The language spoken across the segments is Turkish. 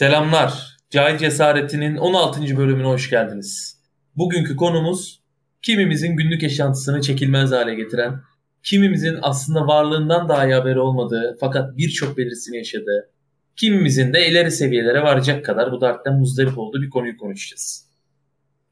Selamlar. Cahil Cesareti'nin 16. bölümüne hoş geldiniz. Bugünkü konumuz kimimizin günlük yaşantısını çekilmez hale getiren, kimimizin aslında varlığından dahi haberi olmadığı fakat birçok belirsini yaşadığı, kimimizin de ileri seviyelere varacak kadar bu dertten muzdarip olduğu bir konuyu konuşacağız.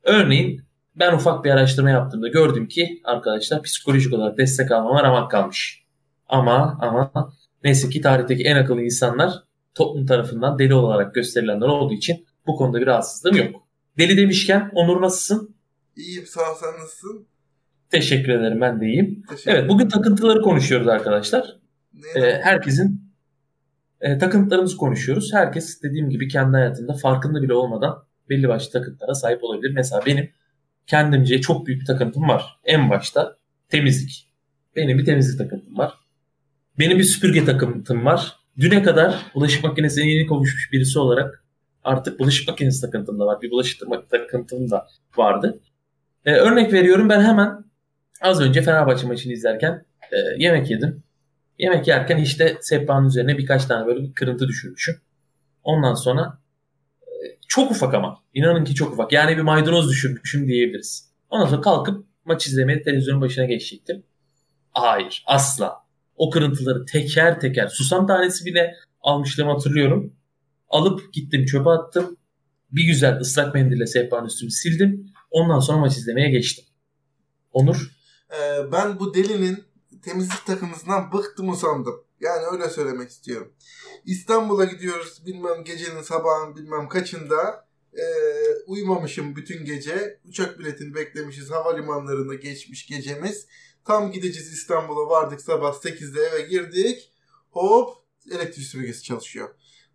Örneğin ben ufak bir araştırma yaptığımda gördüm ki arkadaşlar psikolojik olarak destek almama ramak kalmış. Ama ama neyse ki tarihteki en akıllı insanlar toplum tarafından deli olarak gösterilenler olduğu için bu konuda bir rahatsızlığım yok. Deli demişken Onur nasılsın? İyiyim sağ ol sen nasılsın? Teşekkür ederim ben de iyiyim. Evet bugün takıntıları konuşuyoruz arkadaşlar. Ee, herkesin e, takıntılarımızı konuşuyoruz. Herkes dediğim gibi kendi hayatında farkında bile olmadan belli başlı takıntılara sahip olabilir. Mesela benim kendimce çok büyük bir takıntım var. En başta temizlik. Benim bir temizlik takıntım var. Benim bir süpürge takıntım var. Düne kadar bulaşık makinesine yeni kavuşmuş birisi olarak artık bulaşık makinesi takıntım da var. Bir bulaşık takıntım da vardı. Ee, örnek veriyorum ben hemen az önce Fenerbahçe maçını izlerken e, yemek yedim. Yemek yerken işte sehpanın üzerine birkaç tane böyle bir kırıntı düşürmüşüm. Ondan sonra e, çok ufak ama inanın ki çok ufak. Yani bir maydanoz düşürmüşüm diyebiliriz. Ondan sonra kalkıp maç izlemeye televizyonun başına geçecektim. Hayır asla o kırıntıları teker teker susam tanesi bile almışlığımı hatırlıyorum. Alıp gittim çöpe attım. Bir güzel ıslak mendille sehpanın üstünü sildim. Ondan sonra maç izlemeye geçtim. Onur? Ee, ben bu delinin temizlik takımından bıktım usandım. Yani öyle söylemek istiyorum. İstanbul'a gidiyoruz bilmem gecenin sabahın bilmem kaçında. Ee, uyumamışım bütün gece. Uçak biletini beklemişiz. Havalimanlarında geçmiş gecemiz. Tam gideceğiz İstanbul'a vardık sabah 8'de eve girdik. Hop elektrik süpürgesi çalışıyor.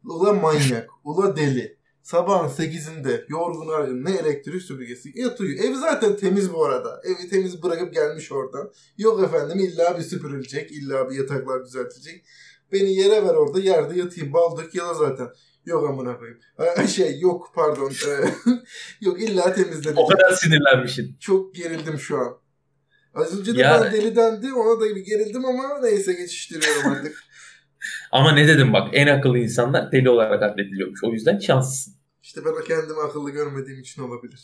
Ula manyak, ula deli. Sabahın 8'inde yorgun argın ne elektrik süpürgesi yatıyor. Ev zaten temiz bu arada. Evi temiz bırakıp gelmiş oradan. Yok efendim illa bir süpürülecek, illa bir yataklar düzeltilecek. Beni yere ver orada yerde yatayım. Baldık yala zaten. Yok amına koyayım. Şey yok pardon. yok illa temizledim. O kadar sinirlenmişsin. Çok gerildim şu an. Az önce de ya, ben deli dendi ona da bir gerildim ama neyse geçiştiriyorum artık. ama ne dedim bak en akıllı insanlar deli olarak addediliyormuş. O yüzden şanslısın. İşte ben kendimi akıllı görmediğim için olabilir.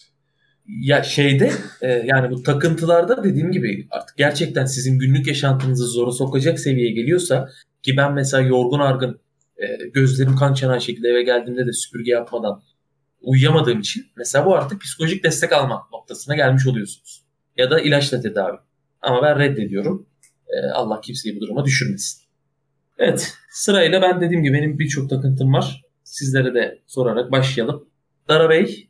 Ya şeyde e, yani bu takıntılarda dediğim gibi artık gerçekten sizin günlük yaşantınızı zora sokacak seviyeye geliyorsa ki ben mesela yorgun argın e, gözlerim kan çanan şekilde eve geldiğimde de süpürge yapmadan uyuyamadığım için mesela bu artık psikolojik destek alma noktasına gelmiş oluyorsunuz ya da ilaçla tedavi. Ama ben reddediyorum. Ee, Allah kimseyi bu duruma düşürmesin. Evet sırayla ben dediğim gibi benim birçok takıntım var. Sizlere de sorarak başlayalım. Dara Bey.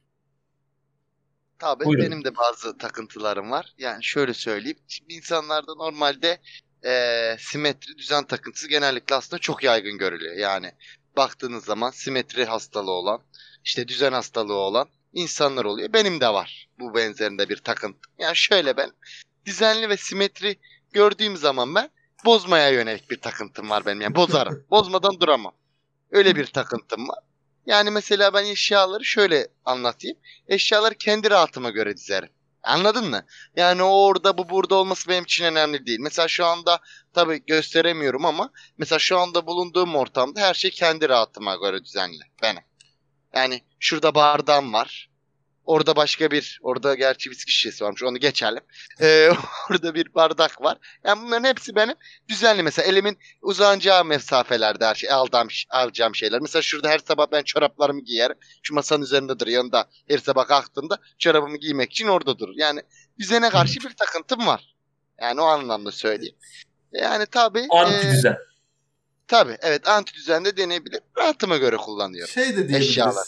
Tabii Buyurun. benim de bazı takıntılarım var. Yani şöyle söyleyeyim. Şimdi insanlarda normalde e, simetri düzen takıntısı genellikle aslında çok yaygın görülüyor. Yani baktığınız zaman simetri hastalığı olan, işte düzen hastalığı olan insanlar oluyor. Benim de var bu benzerinde bir takıntı. Yani şöyle ben düzenli ve simetri gördüğüm zaman ben bozmaya yönelik bir takıntım var benim. Yani bozarım. Bozmadan duramam. Öyle bir takıntım var. Yani mesela ben eşyaları şöyle anlatayım. Eşyaları kendi rahatıma göre dizerim. Anladın mı? Yani o orada bu burada olması benim için önemli değil. Mesela şu anda tabii gösteremiyorum ama mesela şu anda bulunduğum ortamda her şey kendi rahatıma göre düzenli. Benim. Yani şurada bardağım var. Orada başka bir, orada gerçi viski şişesi varmış onu geçelim. Ee, orada bir bardak var. Yani bunların hepsi benim düzenli mesela elimin uzanacağı mesafelerde her şey aldığım, alacağım şeyler. Mesela şurada her sabah ben çoraplarımı giyerim. Şu masanın üzerinde duruyor. Yanında her sabah kalktığımda çorabımı giymek için orada durur. Yani düzene karşı bir takıntım var. Yani o anlamda söyleyeyim. Yani tabii. Anti düzen. E, Tabi evet anti düzende deneyebilir. Rahatıma göre kullanıyorum. Şey de diyebiliriz. Eşyalar.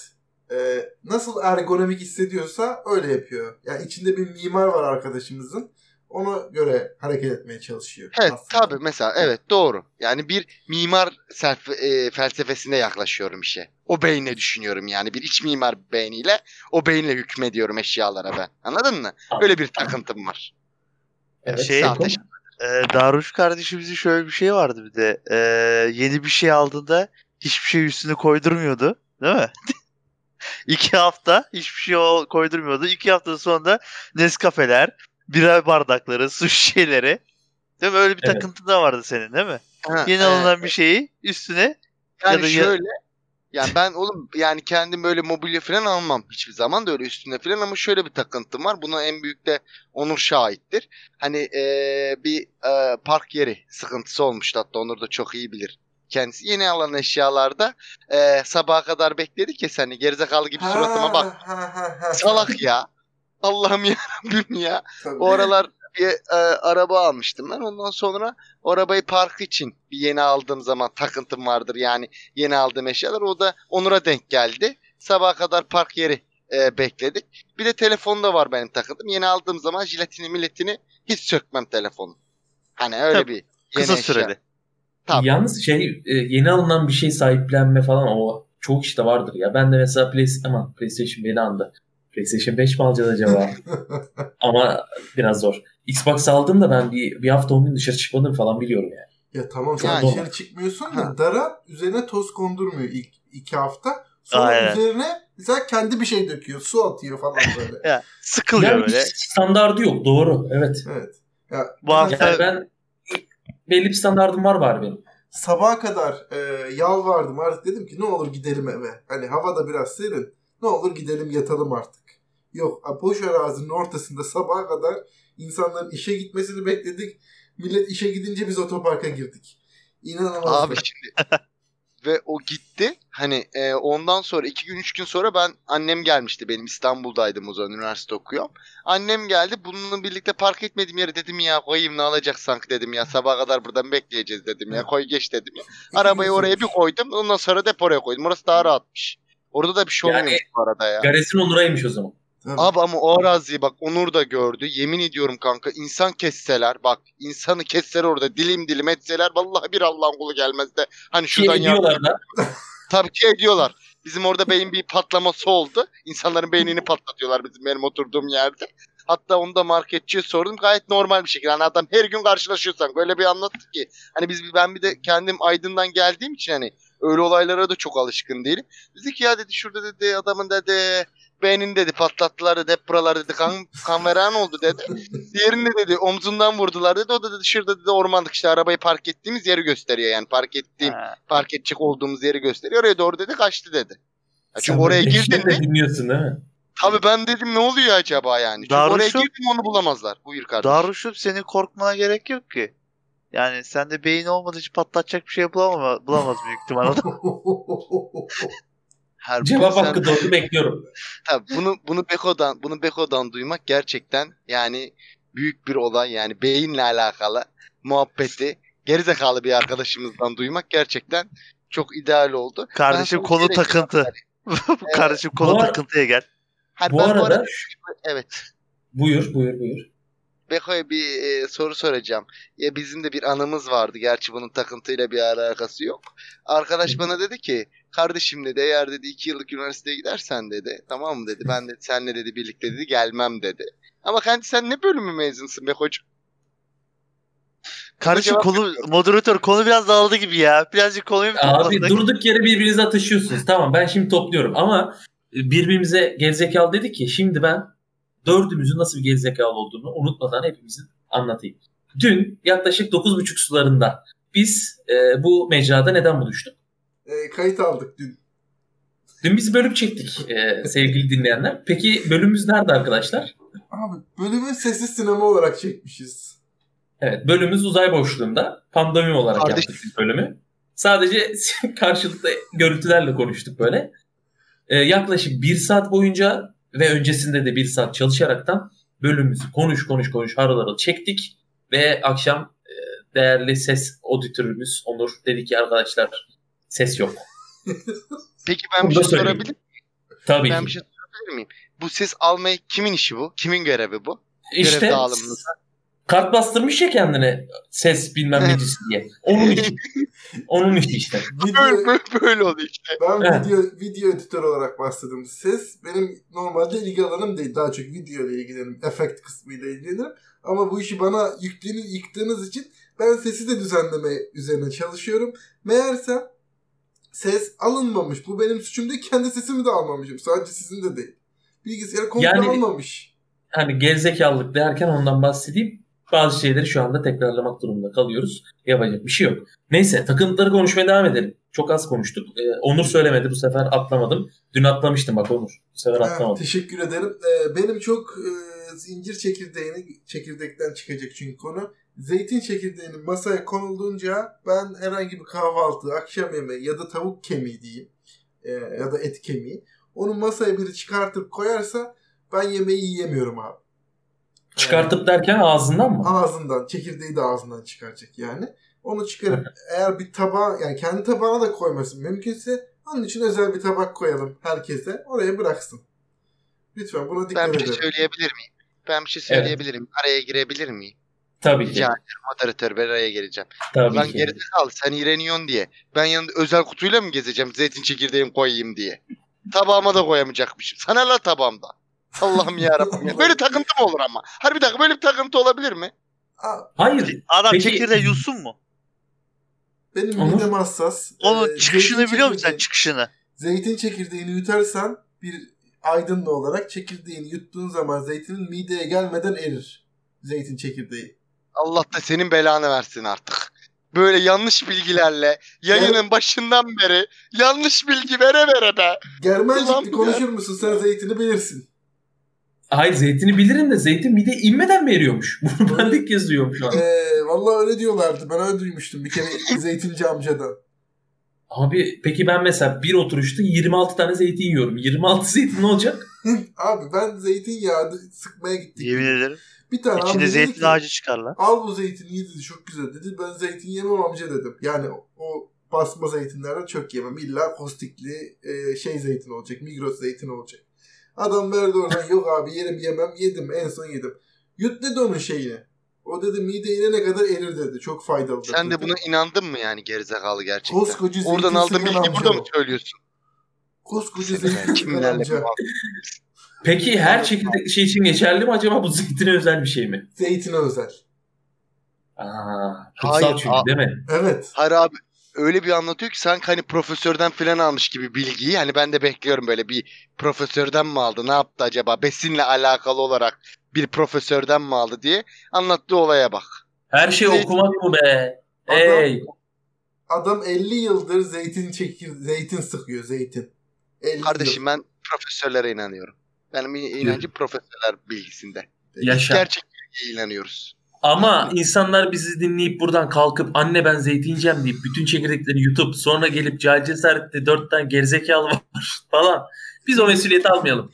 E, nasıl ergonomik hissediyorsa öyle yapıyor. Yani içinde bir mimar var arkadaşımızın. Ona göre hareket etmeye çalışıyor. Evet tabi mesela evet doğru. Yani bir mimar self, e, felsefesine yaklaşıyorum işe. O beyinle düşünüyorum yani bir iç mimar beyniyle o beyinle hükmediyorum eşyalara ben. Anladın mı? Öyle bir takıntım var. Evet, şey, e, Daruş kardeşimizin şöyle bir şey vardı bir de. E, yeni bir şey aldığında hiçbir şey üstüne koydurmuyordu. Değil mi? İki hafta hiçbir şey koydurmuyordu. İki hafta sonra Nescafeler, bira bardakları, su şişeleri. Değil mi? Öyle bir evet. takıntı da vardı senin değil mi? Ha, Yeni evet. alınan bir şeyi üstüne yani ya da şöyle Yani ben oğlum yani kendim böyle mobilya falan almam hiçbir zaman da öyle üstünde falan ama şöyle bir takıntım var. Buna en büyük de Onur şahittir. Hani ee, bir ee, park yeri sıkıntısı olmuştu hatta Onur da çok iyi bilir. Kendisi yeni alan eşyalarda ee, sabaha kadar bekledik ya seni gerizekalı gibi suratıma bak. Salak ya. Allah'ım ya Rabbim ya. Tabii. O aralar bir e, araba almıştım ben. Ondan sonra o arabayı park için bir yeni aldığım zaman takıntım vardır. Yani yeni aldığım eşyalar. O da Onur'a denk geldi. Sabaha kadar park yeri e, bekledik. Bir de telefonda var benim takıntım. Yeni aldığım zaman jiletini milletini hiç sökmem telefonu. Hani öyle Tabii, bir kısa eşya. sürede. Tabii. Yalnız şey e, yeni alınan bir şey sahiplenme falan o çok işte vardır ya. Ben de mesela Play, ama PlayStation beni andı. PlayStation 5 mi alacağız acaba? Ama biraz zor. Xbox aldığımda ben bir, bir hafta 10 gün dışarı çıkmadım falan biliyorum yani. Ya tamam sen yani, dışarı çıkmıyorsun da Dara üzerine toz kondurmuyor ilk iki hafta. Sonra Aynen. üzerine mesela kendi bir şey döküyor. Su atıyor falan böyle. ya, sıkılıyor yani böyle. standardı yok doğru. Evet. Evet. Ya, Bu hafta yani ben belli bir standardım var var benim. Sabaha kadar e, yalvardım artık dedim ki ne olur gidelim eve. Hani hava da biraz serin. Ne olur gidelim yatalım artık. Yok boş arazinin ortasında sabaha kadar insanların işe gitmesini bekledik. Millet işe gidince biz otoparka girdik. İnanılmaz. Abi şimdi ve o gitti. Hani e, ondan sonra iki gün üç gün sonra ben annem gelmişti. Benim İstanbul'daydım o zaman üniversite okuyorum. Annem geldi. Bununla birlikte park etmediğim yere dedim ya koyayım ne alacak sanki dedim ya. Sabaha kadar buradan bekleyeceğiz dedim ya. Koy geç dedim ya. Arabayı oraya bir koydum. Ondan sonra depoya koydum. Orası daha rahatmış. Orada da bir şey yani, olmuyormuş bu arada ya. Garezin Onur'aymış o zaman. Tabii. Abi ama o araziyi bak Onur da gördü. Yemin ediyorum kanka insan kesseler bak insanı kesseler orada dilim dilim etseler vallahi bir Allah'ın kulu gelmez de. Hani şuradan ediyorlar da. Tabii ki ediyorlar. Bizim orada beyin bir patlaması oldu. İnsanların beynini patlatıyorlar bizim benim oturduğum yerde. Hatta onu da marketçiye sordum. Gayet normal bir şekilde. Hani adam her gün karşılaşıyorsan böyle bir anlattı ki. Hani biz ben bir de kendim Aydın'dan geldiğim için hani öyle olaylara da çok alışkın değilim. Dedi ki ya dedi şurada dedi adamın dedi beynini dedi patlattılar dedi hep buralar dedi kan, kan veren oldu dedi. Diğerini dedi omzundan vurdular dedi. O da dedi şurada dedi ormanlık işte arabayı park ettiğimiz yeri gösteriyor yani park ettiğim ha. park edecek olduğumuz yeri gösteriyor. Oraya doğru dedi kaçtı dedi. Ya çünkü Sen oraya girdin mi? dinliyorsun değil mi? Tabii ben dedim ne oluyor acaba yani? Çünkü Darüşüm, oraya girdim onu bulamazlar. Buyur kardeşim. Darüşüm senin korkmana gerek yok ki. Yani sende beyin olmadığı için patlatacak bir şey bulamaz, bulamaz büyük ihtimalle. Her Cevap sen... hakkı doğru bekliyorum. Tabii bunu bunu Beko'dan bunu Beko'dan duymak gerçekten yani büyük bir olay yani beyinle alakalı muhabbeti gerizekalı bir arkadaşımızdan duymak gerçekten çok ideal oldu. Kardeşim konu takıntı. Kardeşim konu takıntıya gel. Hayır, bu ben arada, bu arada evet. Buyur buyur buyur. Beko'ya bir e, soru soracağım. Ya bizim de bir anımız vardı. Gerçi bunun takıntıyla bir alakası yok. Arkadaş bana dedi ki kardeşim dedi eğer dedi iki yıllık üniversiteye gidersen dedi tamam mı dedi. Ben de senle dedi birlikte dedi gelmem dedi. Ama kendi sen ne bölümü mezunsun be hocam? Kardeşim konu moderatör konu biraz dağıldı gibi ya. Birazcık konuyu Abi durduk yere birbirinize atışıyorsunuz. Tamam ben şimdi topluyorum ama birbirimize gerizekalı dedi ki şimdi ben dördümüzün nasıl bir gerizekalı olduğunu unutmadan hepimizin anlatayım. Dün yaklaşık 9.30 sularında biz e, bu mecrada neden buluştuk? E, kayıt aldık dün. Dün biz bölüm çektik e, sevgili dinleyenler. Peki bölümümüz nerede arkadaşlar? Abi bölümü sessiz sinema olarak çekmişiz. Evet bölümümüz uzay boşluğunda. Pandemi olarak Kardeş. yaptık bölümü. Sadece karşılıklı görüntülerle konuştuk böyle. E, yaklaşık bir saat boyunca ve öncesinde de bir saat çalışaraktan bölümümüzü konuş konuş konuş harıl harıl çektik ve akşam e, değerli ses auditörümüz Onur dedi ki arkadaşlar ses yok. Peki ben bir şey sorabilir miyim? Tabii ben ki. bir şey sorabilir miyim? Bu ses almayı kimin işi bu? Kimin görevi bu? İşte Görev kart bastırmış ya kendine ses bilmem necisi diye. Onun için. Onun işi işte. Video, böyle, böyle, böyle oldu işte. Ben evet. video, video editör olarak başladım. Ses benim normalde ilgi alanım değil. Daha çok video ile ilgilenirim. Efekt kısmıyla ilgilenirim. Ama bu işi bana yüktüğünüz, yıktığınız için ben sesi de düzenleme üzerine çalışıyorum. Meğerse ses alınmamış. Bu benim suçum değil. Kendi sesimi de almamışım. Sadece sizin de değil. Bilgisayar komple yani, almamış. Hani gerizekalılık derken ondan bahsedeyim. bazı şeyleri şu anda tekrarlamak durumunda kalıyoruz. Yapacak bir şey yok. Neyse takıntıları konuşmaya devam edelim. Çok az konuştuk. Ee, Onur söylemedi bu sefer atlamadım. Dün atlamıştım bak Onur. Bu sefer atlamadım. Ha, teşekkür ederim. Ee, benim çok e, zincir çekirdeğini çekirdekten çıkacak çünkü konu. Zeytin çekirdeğinin masaya konulduğunca ben herhangi bir kahvaltı, akşam yemeği ya da tavuk kemiği diyeyim e, ya da et kemiği onu masaya biri çıkartıp koyarsa ben yemeği yiyemiyorum abi. Çıkartıp derken ağzından mı? Ağzından. Çekirdeği de ağzından çıkaracak yani. Onu çıkarıp eğer bir tabağa yani kendi tabağına da koymasın mümkünse onun için özel bir tabak koyalım herkese. Oraya bıraksın. Lütfen buna dikkat Ben bir edelim. şey söyleyebilir miyim? Ben bir şey söyleyebilirim. Araya girebilir miyim? Tabii ki. Rica ederim moderatör ben araya gireceğim. Tabii Lan ki. gerizekalı sen iğreniyorsun diye. Ben yanında özel kutuyla mı gezeceğim zeytin çekirdeğimi koyayım diye. Tabağıma da koyamayacakmışım. Sana la tabağımda. Allah'ım yarabbim. ya. Böyle takıntı mı olur ama? Harbi bir dakika böyle bir takıntı olabilir mi? Hayır. Adam Peki- çekirdeği yutsun mu? benim Onur? midem hassas. Onun Ee, çıkışını zeytin biliyor musun sen çekirdeği- çıkışını? Zeytin çekirdeğini yutarsan bir aydınlı olarak çekirdeğini yuttuğun zaman zeytinin mideye gelmeden erir. Zeytin çekirdeği. Allah da senin belanı versin artık. Böyle yanlış bilgilerle yayının başından beri yanlış bilgi vere vere be. Germencikli ya. konuşur musun? Sen zeytini bilirsin. Hayır zeytini bilirim de zeytin mide inmeden mi eriyormuş? Bunu ben de duyuyorum şu an. Ee, vallahi öyle diyorlardı. Ben öyle duymuştum bir kere zeytinci amcadan. Abi peki ben mesela bir oturuşta 26 tane zeytin yiyorum. 26 zeytin ne olacak? Abi ben zeytinyağı sıkmaya gittik. Yemin ederim. Bir tane İçinde dedi zeytin ki, ağacı çıkar lan. Al bu zeytini ye dedi çok güzel dedi. Ben zeytin yemem amca dedim. Yani o basma zeytinlerden çok yemem. İlla kostikli e, şey zeytin olacak. Migros zeytin olacak. Adam verdi oradan yok abi yerim yemem yedim en son yedim. Yut dedi onun şeyini. O dedi mide inene kadar erir dedi. Çok faydalı. Sen de dedi. buna inandın mı yani gerizekalı gerçekten? Koskoca zeytin Oradan aldığın amca burada mı söylüyorsun? Koskoca zeytin kimlerle amca. Peki her çekirdekli şey için geçerli mi acaba bu zeytine özel bir şey mi? Zeytine özel. Aa, kutsal Hayır, çünkü a- değil mi? Evet. Hayır abi öyle bir anlatıyor ki sanki hani profesörden falan almış gibi bilgiyi. Hani ben de bekliyorum böyle bir profesörden mi aldı ne yaptı acaba besinle alakalı olarak bir profesörden mi aldı diye anlattığı olaya bak. Her şey Zeytin- okumak mı be? Adam- Ey. Adam 50 yıldır zeytin çekir, zeytin sıkıyor zeytin. 50 Kardeşim ben profesörlere inanıyorum. Benim inancım profesörler bilgisinde. Yaşa. Gerçek bilgiye inanıyoruz. Ama insanlar bizi dinleyip buradan kalkıp anne ben zeytin yiyeceğim deyip bütün çekirdekleri yutup sonra gelip cahil cesaretli dört tane gerizekalı var falan. Biz o mesuliyeti almayalım.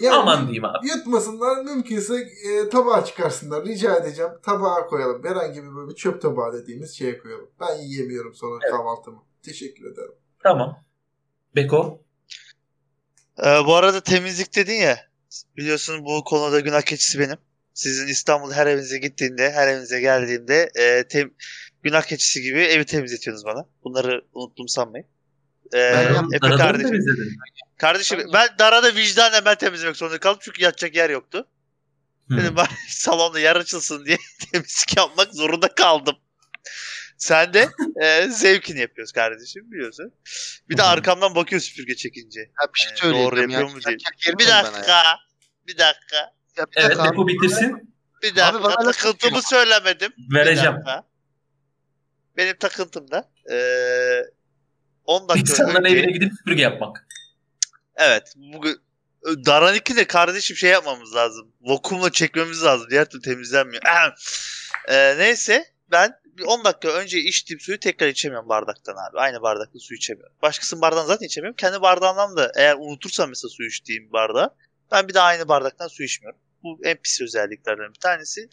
Yani Aman diyeyim abi. Yutmasınlar mümkünse e, tabağa çıkarsınlar. Rica edeceğim. Tabağa koyalım. Herhangi bir böyle bir çöp tabağı dediğimiz şeye koyalım. Ben yiyemiyorum sonra Evet. kahvaltımı. Teşekkür ederim. Tamam. Beko. Ee, bu arada temizlik dedin ya. Biliyorsun bu konuda günah keçisi benim. Sizin İstanbul her evinize gittiğinde, her evinize geldiğimde e, tem- günah keçisi gibi evi temizletiyorsunuz bana. Bunları unuttum sanmayın. Ee, Ben Aradığını kardeşim, kardeşim Ben- darada vicdanen ben temizlemek zorunda kaldım çünkü yatacak yer yoktu. Dedim bari salonda yer açılsın diye temizlik yapmak zorunda kaldım. Sen de e, zevkini yapıyoruz kardeşim biliyorsun. Bir de arkamdan bakıyor süpürge çekince. Ya bir şey Ee, söyleyeceğim doğru ya. yapıyor mu diye. Bir bana ya. dakika. Bir dakika. Ya bir Evet dakika abi. Beko bitirsin. Bir dakika. bana laf takıntımı söylemedim. Bir Vereceğim. Benim takıntım da eee 10 dakika İnsanların önce. evine gidip süpürge yapmak. Evet. Bugün Daraniki de kardeşim şey yapmamız lazım. Vakumla çekmemiz lazım. Diğer türlü temizlenmiyor. Eee, neyse ben bir 10 dakika önce içtiğim suyu tekrar içemiyorum bardaktan abi. Aynı bardakta su içemiyorum. Başkasının bardağından zaten içemiyorum. Kendi bardağımdan da eğer unutursam mesela su içtiğim bardağı ben bir daha aynı bardaktan su içmiyorum. Bu en pis özelliklerden bir tanesi.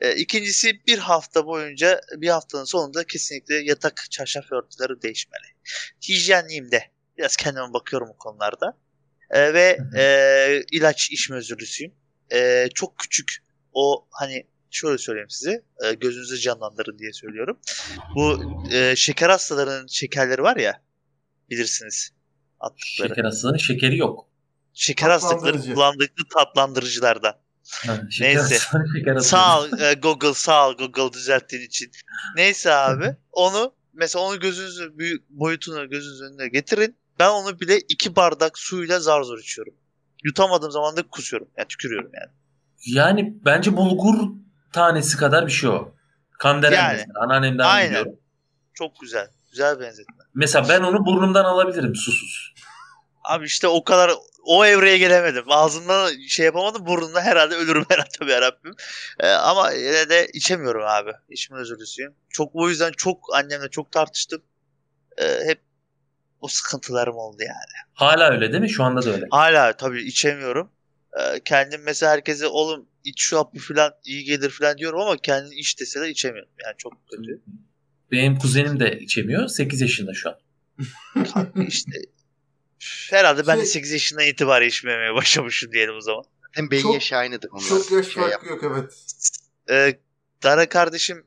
E, ikincisi bir hafta boyunca bir haftanın sonunda kesinlikle yatak çarşaf örtüleri değişmeli. Hijyenliyim de. Biraz kendime bakıyorum o konularda. E, ve Hı hı. e, ilaç içme özürlüsüyüm. E, çok küçük o hani şöyle söyleyeyim size e, gözünüzü canlandırın diye söylüyorum. Bu e, şeker hastalarının şekerleri var ya bilirsiniz attıkları. Şeker hastalığının şekeri yok. Şeker hastalıkları Tatlandırıcı. kullandıkları tatlandırıcılardan. Ha, şeker Neyse. şeker. Sağ ol e, Google sağ ol Google düzelttiğin için. Neyse abi onu mesela onu gözünüzü büyük boyutunu gözünüzün önüne getirin. Ben onu bile iki bardak suyla zar zor içiyorum. Yutamadığım zaman da kusuyorum. Yani tükürüyorum yani. Yani bence bulgur tanesi kadar bir şey o. Kandelen yani, mesela. Anneannemden aynen. biliyorum. Çok güzel. Güzel benzetme. Mesela ben onu burnumdan alabilirim susuz. Abi işte o kadar o evreye gelemedim. Ağzımdan şey yapamadım. Burnumda herhalde ölürüm herhalde tabii yarabbim. Ee, ama yine de içemiyorum abi. İçme özürlüsüyüm. Çok o yüzden çok annemle çok tartıştım. Ee, hep o sıkıntılarım oldu yani. Hala öyle değil mi? Şu anda da öyle. Hala tabii içemiyorum. Ee, kendim mesela herkese oğlum iç şu hapı falan iyi gelir falan diyorum ama kendim iç deseler içemiyorum. Yani çok kötü. Benim kuzenim de içemiyor. 8 yaşında şu an. işte herhalde ben de 8 şey- yaşından itibaren içmemeye başlamışım diyelim o zaman. Hem beyin yaşı aynıdır. Onlar. Çok yaş şey farkı yok evet. Ee, Dara kardeşim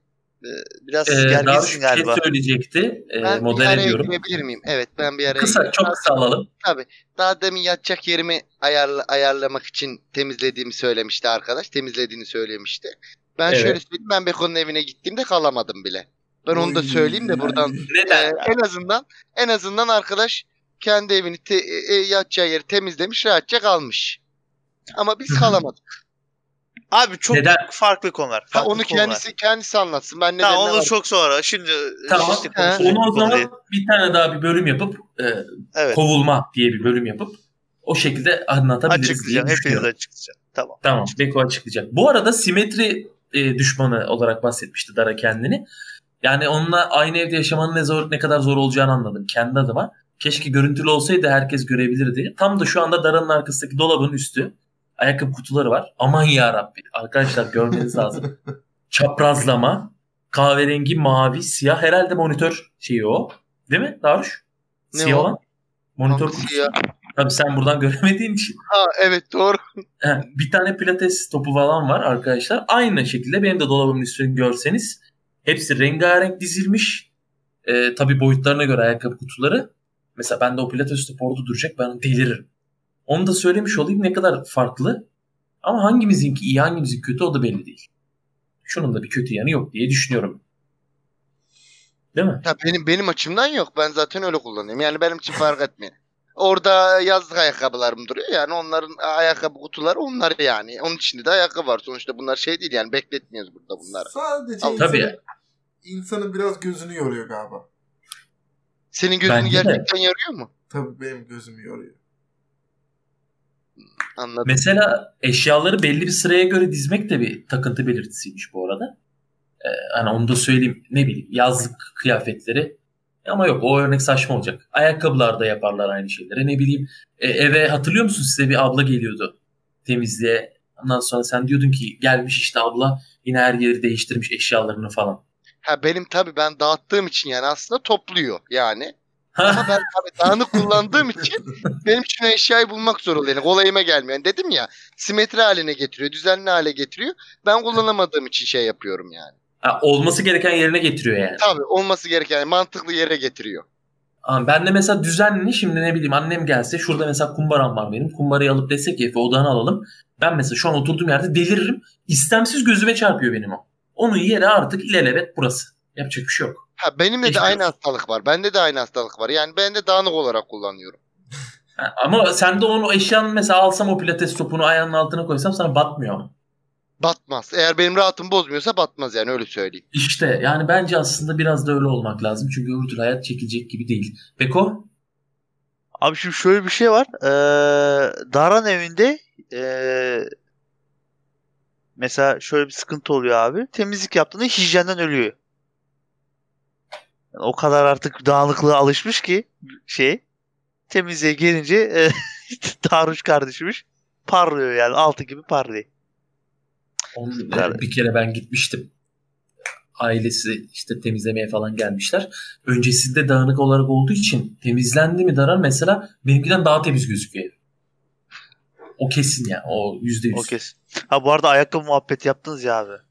biraz ee, gerginsin şey galiba. Şey söyleyecekti. Ee, ben model bir araya ediyorum. girebilir miyim? Evet ben bir araya Kısa, çok kısa alalım. Tabii. Daha demin yatacak yerimi ayarla, ayarlamak için temizlediğimi söylemişti arkadaş. Temizlediğini söylemişti. Ben evet. şöyle söyleyeyim. Ben Beko'nun evine gittiğimde kalamadım bile. Ben Oy, onu da söyleyeyim de buradan. Neden? E, en azından en azından arkadaş kendi evini te, e, e, yatacağı yeri temizlemiş rahatça kalmış. Ama biz kalamadık. Abi çok Neden? farklı konular. Farklı ha, onu konular. kendisi kendisi anlatsın. Ben ne Tamam onu var. çok sonra. Şimdi tamam. Işte onu o zaman bir tane daha bir bölüm yapıp e, evet. kovulma diye bir bölüm yapıp o şekilde anlatabiliriz. Açıklayacağım. Hepiniz açıklayacağım. Tamam. Tamam. Beko açıklayacak. Bu arada simetri e, düşmanı olarak bahsetmişti Dara kendini. Yani onunla aynı evde yaşamanın ne zor ne kadar zor olacağını anladım kendi adıma. Keşke görüntülü olsaydı herkes görebilirdi. Tam da şu anda Dara'nın arkasındaki dolabın üstü. Ayakkabı kutuları var. Aman ya Rabbi. Arkadaşlar görmeniz lazım. Çaprazlama. Kahverengi, mavi, siyah. Herhalde monitör şeyi o. Değil mi Daruş? Ne siyah o? olan. Monitör kutusu. Siyah. Tabii sen buradan göremediğin için. Ha evet doğru. bir tane pilates topu falan var arkadaşlar. Aynı şekilde benim de dolabımın üstünü görseniz hepsi rengarenk dizilmiş. Ee, tabii boyutlarına göre ayakkabı kutuları. Mesela ben de o pilates topu orada duracak ben deliririm. Onu da söylemiş olayım ne kadar farklı. Ama hangimizinki iyi hangimizin kötü o da belli değil. Şunun da bir kötü yanı yok diye düşünüyorum. Değil mi? Ya benim benim açımdan yok. Ben zaten öyle kullanıyorum. Yani benim için fark etmiyor. Orada yazlık ayakkabılarım duruyor. Yani onların ayakkabı kutuları onlar yani. Onun içinde de ayakkabı var. Sonuçta bunlar şey değil yani bekletmiyoruz burada bunları. Sadece Al, insanın, tabii. insanın biraz gözünü yoruyor galiba. Senin gözünü Bence gerçekten de. yoruyor mu? Tabii benim gözümü yoruyor. Anladım. Mesela eşyaları belli bir sıraya göre dizmek de bir takıntı belirtisiymiş bu arada. Ee, hani onu da söyleyeyim ne bileyim yazlık kıyafetleri ama yok o örnek saçma olacak. Ayakkabılarda yaparlar aynı şeyleri. Ne bileyim e, eve hatırlıyor musun size bir abla geliyordu temizliğe. Ondan sonra sen diyordun ki gelmiş işte abla yine her yeri değiştirmiş eşyalarını falan. Ha benim tabii ben dağıttığım için yani aslında topluyor yani. Ama ben tabii dağınık kullandığım için benim için eşyayı bulmak zor oluyor. Yani kolayıma gelmiyor. Yani dedim ya simetri haline getiriyor, düzenli hale getiriyor. Ben kullanamadığım için şey yapıyorum yani. Ha, olması gereken yerine getiriyor yani. Tabii olması gereken mantıklı yere getiriyor. Ben de mesela düzenli şimdi ne bileyim annem gelse şurada mesela kumbaram var benim. Kumbarayı alıp desek ki Efe odanı alalım. Ben mesela şu an oturduğum yerde deliririm. İstemsiz gözüme çarpıyor benim o. Onun yeri artık ilelebet burası. Yapacak bir şey yok. Ha, benimle Hiç de aynı hastalık var. Bende de aynı hastalık var. Yani ben de dağınık olarak kullanıyorum. Ha, ama sen de onu eşyanın mesela alsam o pilates topunu ayağının altına koysam sana batmıyor mu? Batmaz. Eğer benim rahatım bozmuyorsa batmaz yani öyle söyleyeyim. İşte yani bence aslında biraz da öyle olmak lazım. Çünkü öbür türlü hayat çekilecek gibi değil. Beko? Abi şimdi şöyle bir şey var. Ee, Daran evinde ee, mesela şöyle bir sıkıntı oluyor abi. Temizlik yaptığında hijyenden ölüyor. Yani o kadar artık dağınıklığa alışmış ki şey temizliğe gelince e, Daruş kardeşimiz parlıyor yani altı gibi parlıyor. Onun, bir kere ben gitmiştim. Ailesi işte temizlemeye falan gelmişler. Öncesinde dağınık olarak olduğu için temizlendi mi darar mesela benimkiden daha temiz gözüküyor. O kesin ya. O yüzde yüz. O kesin. Ha bu arada ayakkabı muhabbet yaptınız ya abi.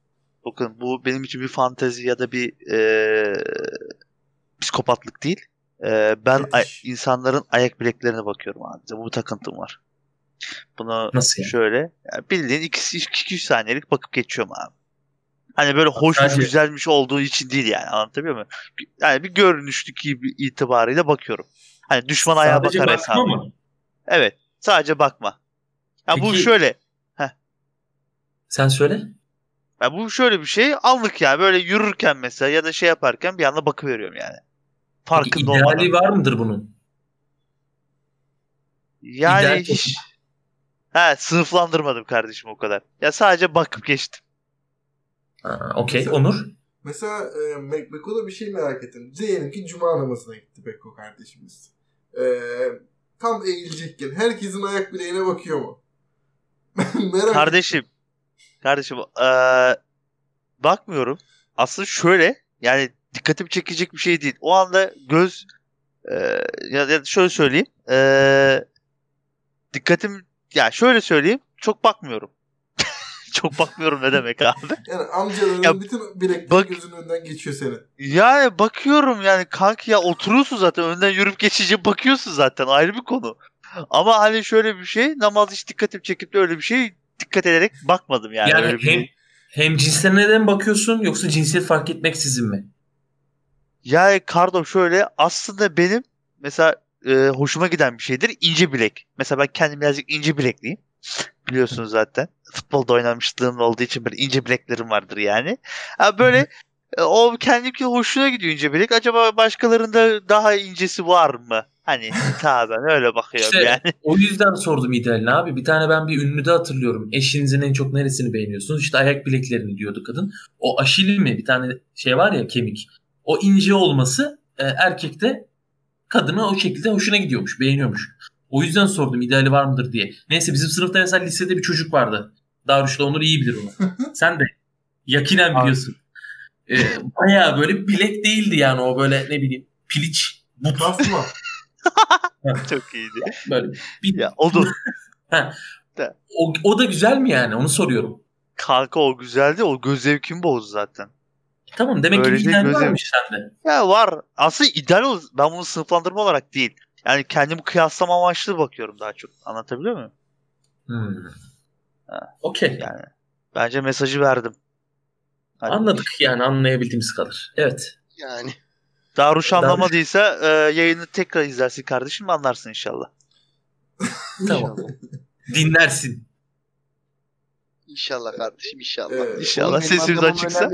Bakın bu benim için bir fantezi ya da bir e, psikopatlık değil. Ee, ben ay- insanların ayak bileklerine bakıyorum abi. Bu bir takıntım var. Bunu Nasıl yani? şöyle yani bildiğin 2-3 saniyelik bakıp geçiyorum abi. Hani böyle hoşmuş Sadece... güzelmiş olduğu için değil yani anlatabiliyor muyum? Yani bir görünüşlük itibarıyla bakıyorum. Hani düşman sadece ayağa bakar hesabı. Mı? Evet. Sadece bakma. Yani Peki, bu şöyle. Heh. Sen söyle. Ya bu şöyle bir şey anlık yani böyle yürürken mesela ya da şey yaparken bir anda bakıveriyorum yani. Farkında Peki ideali olmadan. var mıdır bunun? Yani İdeal hiç... Ha, sınıflandırmadım kardeşim o kadar. Ya sadece bakıp geçtim. Okey Onur. Mesela e, Beko'da bir şey merak ettim. Diyelim ki cuma namazına gitti Beko kardeşimiz. E, tam eğilecekken herkesin ayak bileğine bakıyor mu? merak kardeşim. Ettim. Kardeşim ee, bakmıyorum. Aslında şöyle yani dikkatimi çekecek bir şey değil. O anda göz e, ya, ya şöyle söyleyeyim. E, dikkatim ya şöyle söyleyeyim. Çok bakmıyorum. çok bakmıyorum ne demek abi? Yani amcaların ya, bütün bilekleri bak, gözünün önünden geçiyor senin. Yani bakıyorum yani kanki ya oturuyorsun zaten önden yürüp geçici bakıyorsun zaten ayrı bir konu. Ama hani şöyle bir şey namaz hiç dikkatim çekip de öyle bir şey dikkat ederek bakmadım yani. Yani öyle hem, bir... hem cinslerine neden bakıyorsun yoksa cinsiyet fark etmeksizin mi? Yani Kardo şöyle aslında benim mesela e, hoşuma giden bir şeydir ince bilek. Mesela ben kendim birazcık ince bilekliyim. Biliyorsunuz zaten. Futbolda oynamışlığım olduğu için böyle ince bileklerim vardır yani. Ha böyle e, o kendimki hoşuna gidiyor ince bilek. Acaba başkalarında daha incesi var mı? Hani taben öyle bakıyorum işte, yani. O yüzden sordum idealini abi. Bir tane ben bir ünlüde hatırlıyorum. Eşinizin en çok neresini beğeniyorsunuz? İşte ayak bileklerini diyordu kadın. O aşil mi? Bir tane şey var ya kemik. O ince olması e, erkekte kadına o şekilde hoşuna gidiyormuş. Beğeniyormuş. O yüzden sordum ideali var mıdır diye. Neyse bizim sınıfta mesela lisede bir çocuk vardı. Darüş'le Onur iyi bilir onu. Sen de yakinen biliyorsun. Ee, Baya böyle bilek değildi yani o böyle ne bileyim piliç. Bu tasma. Çok iyiydi. Böyle bir... Ya, odur. o, o da güzel mi yani onu soruyorum. Kanka o güzeldi o göz zevkimi bozdu zaten. Tamam demek Böylece ki ideal varmış sende. Ya var. Aslında ideal ben bunu sınıflandırma olarak değil. Yani kendimi kıyaslama amaçlı bakıyorum daha çok. Anlatabiliyor muyum? Hmm. Okey. Yani bence mesajı verdim. Hadi Anladık bir. yani anlayabildiğimiz kadar. Evet. Yani. Daruş anlamadıysa e, yayını tekrar izlersin kardeşim anlarsın inşallah. tamam. Dinlersin. İnşallah kardeşim inşallah. Evet. İnşallah sesimiz açıksa.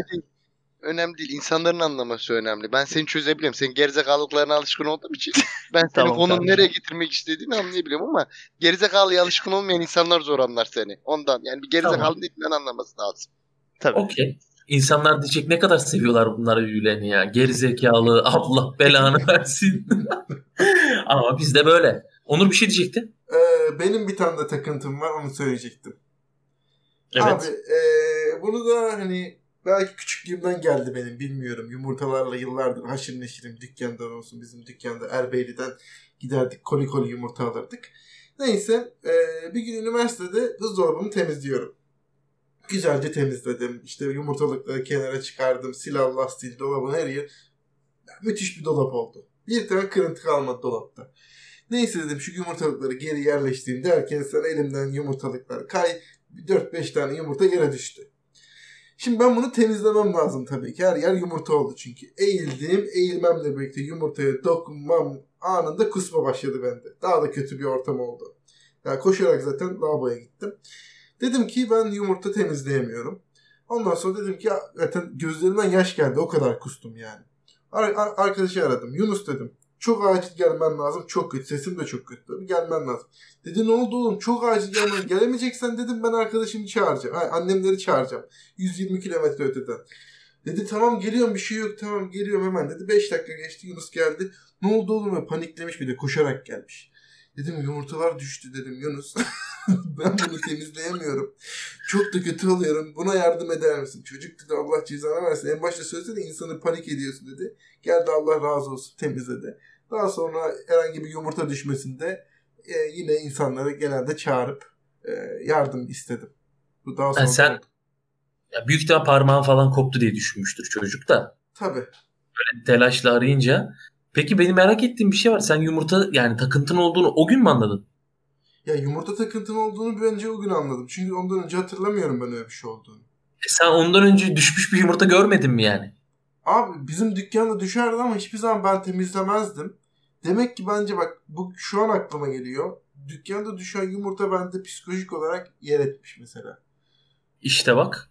Önemli değil. İnsanların anlaması önemli. Ben seni çözebiliyorum. Senin gerizekalıklarına alışkın olduğum için ben senin tamam, konunu tamam. nereye getirmek istediğini anlayabiliyorum ama gerizekalıya alışkın olmayan insanlar zor anlar seni. Ondan yani bir gerizekalı tamam. dilinden anlaması lazım. Tabii. Okey. İnsanlar diyecek ne kadar seviyorlar bunları birbirlerini ya. Gerizekalı Allah belanı versin. ama bizde böyle. Onur bir şey diyecekti. Ee, benim bir tane de takıntım var onu söyleyecektim. Evet. Abi e, bunu da hani Belki küçüklüğümden geldi benim bilmiyorum. Yumurtalarla yıllardır haşır neşirim dükkandan olsun bizim dükkanda Erbeyli'den giderdik koli koli yumurta alırdık. Neyse e, bir gün üniversitede buzdolabımı temizliyorum. Güzelce temizledim. İşte yumurtalıkları kenara çıkardım. Silah lastiği dolabın her yer. Müthiş bir dolap oldu. Bir tane kırıntı kalmadı dolapta. Neyse dedim şu yumurtalıkları geri yerleştireyim derken sen elimden yumurtalıklar kay 4-5 tane yumurta yere düştü. Şimdi ben bunu temizlemem lazım tabii ki. Her yer yumurta oldu çünkü. Eğildim. Eğilmemle birlikte yumurtaya dokunmam anında kusma başladı bende. Daha da kötü bir ortam oldu. Yani koşarak zaten lavaboya gittim. Dedim ki ben yumurta temizleyemiyorum. Ondan sonra dedim ki zaten gözlerimden yaş geldi. O kadar kustum yani. Ar- ar- arkadaşı aradım. Yunus dedim. Çok acil gelmen lazım. Çok kötü. Sesim de çok kötü. Tabii gelmen lazım. Dedi ne oldu oğlum? Çok acil gelmen. Gelemeyeceksen dedim ben arkadaşımı çağıracağım. Hayır, annemleri çağıracağım. 120 kilometre öteden. Dedi tamam geliyorum bir şey yok tamam geliyorum hemen dedi. 5 dakika geçti Yunus geldi. Ne oldu oğlum? Paniklemiş bir de koşarak gelmiş. Dedim yumurtalar düştü dedim Yunus. ben bunu temizleyemiyorum. Çok da kötü oluyorum. Buna yardım eder misin? Çocuk dedi Allah cezanı versin. En başta söylesene insanı panik ediyorsun dedi. Geldi Allah razı olsun temizledi. Daha sonra herhangi bir yumurta düşmesinde e, yine insanları genelde çağırıp e, yardım istedim. Bu daha sonra yani sen ya büyük ihtimal parmağın falan koptu diye düşünmüştür çocuk da. Tabii. Böyle telaşla arayınca. Peki benim merak ettiğim bir şey var. Sen yumurta yani takıntın olduğunu o gün mü anladın? Ya yumurta takıntın olduğunu bence o gün anladım. Çünkü ondan önce hatırlamıyorum ben öyle bir şey olduğunu. E sen ondan önce düşmüş bir yumurta görmedin mi yani? Abi bizim dükkanda düşerdi ama hiçbir zaman ben temizlemezdim. Demek ki bence bak bu şu an aklıma geliyor. Dükkanda düşen yumurta bende psikolojik olarak yer etmiş mesela. İşte bak.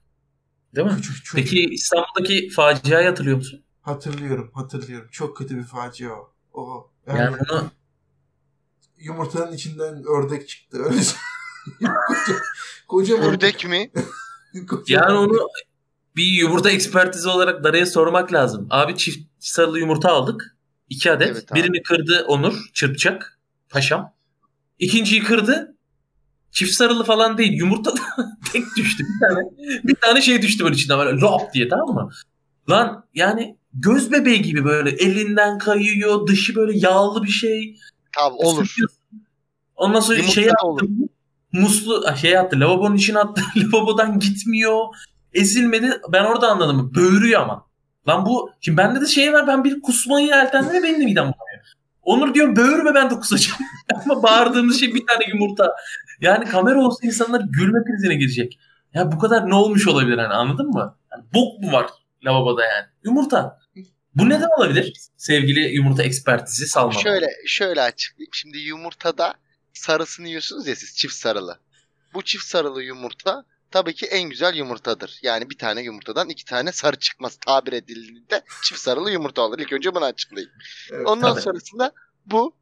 Değil mi? Küçük çocuk. Peki İstanbul'daki faciayı hatırlıyor musun? Hatırlıyorum, hatırlıyorum. Çok kötü bir facia o. o yani, yani bunu yumurtanın içinden ördek çıktı. Öyle koca, ördek mi? yani onu bir yumurta ekspertizi olarak Dara'ya sormak lazım. Abi çift sarılı yumurta aldık. iki adet. Evet, Birini kırdı Onur çırpacak. Paşam. İkinciyi kırdı. Çift sarılı falan değil. Yumurta tek düştü bir tane. Bir tane şey düştü böyle içinden böyle lop diye tamam mı? Lan yani göz bebeği gibi böyle elinden kayıyor. Dışı böyle yağlı bir şey. Tabii olur. Ondan sonra Yumurta şey. Olur. Muslu şey attı. Lavabonun içine attı. Lavabodan gitmiyor. Ezilmedi. Ben orada anladım. Böğürüyor ama. Lan bu şimdi bende de şey var ben bir kusmayı yeltendim ve benim de midem bulanıyor. Onur diyorum böğürme ben de kusacağım. ama bağırdığımız şey bir tane yumurta. Yani kamera olsa insanlar gülme krizine girecek. Ya bu kadar ne olmuş olabilir hani anladın mı? Yani bok mu var lavaboda yani? Yumurta. Bu neden olabilir? Sevgili yumurta ekspertizi Salman. Şöyle şöyle açıklayayım. Şimdi yumurtada sarısını yiyorsunuz ya siz çift sarılı. Bu çift sarılı yumurta tabii ki en güzel yumurtadır. Yani bir tane yumurtadan iki tane sarı çıkmaz tabir edildiğinde çift sarılı yumurta olur. İlk önce bunu açıklayayım. Evet, Ondan tabii. sonrasında bu